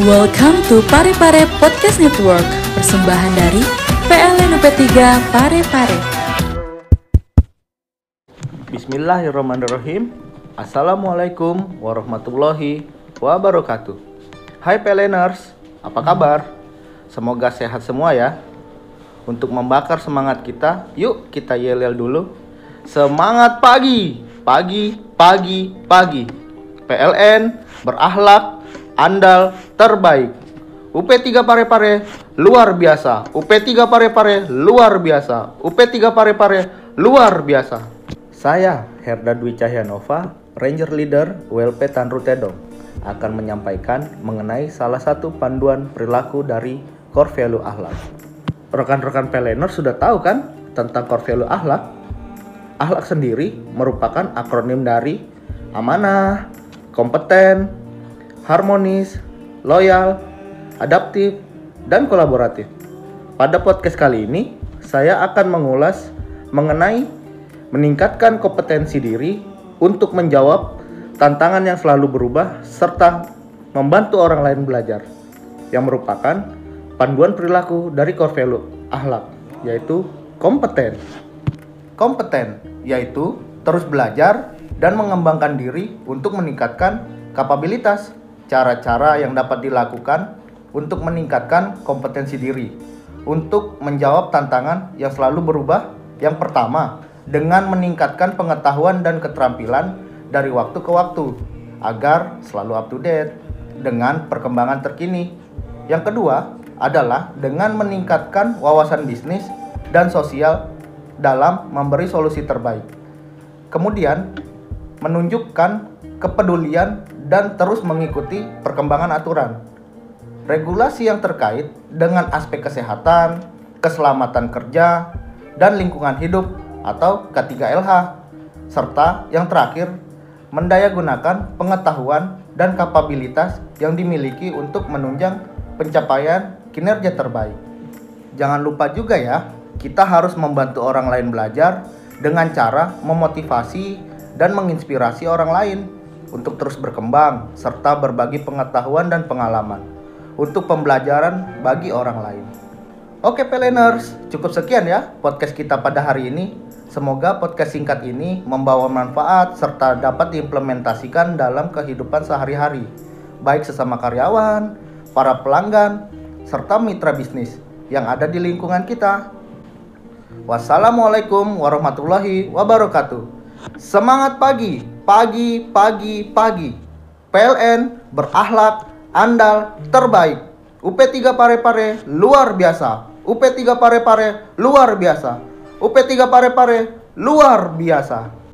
Welcome to Pare Pare Podcast Network, persembahan dari PLN UP3 Pare Pare. Bismillahirrahmanirrahim. Assalamualaikum warahmatullahi wabarakatuh. Hai PLNers, apa kabar? Semoga sehat semua ya. Untuk membakar semangat kita, yuk kita yel-yel dulu. Semangat pagi, pagi, pagi, pagi. PLN berakhlak, andal, terbaik. UP3 Pare-Pare luar biasa. UP3 Pare-Pare luar biasa. UP3 Pare-Pare luar biasa. Saya Herda Dwi Cahyanova, Ranger Leader WLP Tanru Tedong akan menyampaikan mengenai salah satu panduan perilaku dari core value akhlak. Rekan-rekan Pelenor sudah tahu kan tentang core value akhlak? Akhlak sendiri merupakan akronim dari amanah, kompeten, harmonis, loyal, adaptif, dan kolaboratif. Pada podcast kali ini, saya akan mengulas mengenai meningkatkan kompetensi diri untuk menjawab tantangan yang selalu berubah serta membantu orang lain belajar yang merupakan panduan perilaku dari core value akhlak yaitu kompeten. Kompeten yaitu terus belajar dan mengembangkan diri untuk meningkatkan kapabilitas, cara-cara yang dapat dilakukan untuk meningkatkan kompetensi diri, untuk menjawab tantangan yang selalu berubah. Yang pertama, dengan meningkatkan pengetahuan dan keterampilan dari waktu ke waktu agar selalu up to date dengan perkembangan terkini. Yang kedua adalah dengan meningkatkan wawasan bisnis dan sosial dalam memberi solusi terbaik. Kemudian, menunjukkan kepedulian dan terus mengikuti perkembangan aturan. Regulasi yang terkait dengan aspek kesehatan, keselamatan kerja, dan lingkungan hidup atau K3LH, serta yang terakhir, mendayagunakan pengetahuan dan kapabilitas yang dimiliki untuk menunjang pencapaian kinerja terbaik. Jangan lupa juga ya, kita harus membantu orang lain belajar dengan cara memotivasi dan menginspirasi orang lain untuk terus berkembang serta berbagi pengetahuan dan pengalaman untuk pembelajaran bagi orang lain. Oke Peleners, cukup sekian ya podcast kita pada hari ini. Semoga podcast singkat ini membawa manfaat serta dapat diimplementasikan dalam kehidupan sehari-hari, baik sesama karyawan, para pelanggan, serta mitra bisnis yang ada di lingkungan kita. Wassalamualaikum warahmatullahi wabarakatuh. Semangat pagi, pagi, pagi, pagi. PLN berakhlak, andal, terbaik. UP3 Pare-Pare luar biasa. UP3 Pare-Pare luar biasa. UP3 Pare-Pare luar biasa.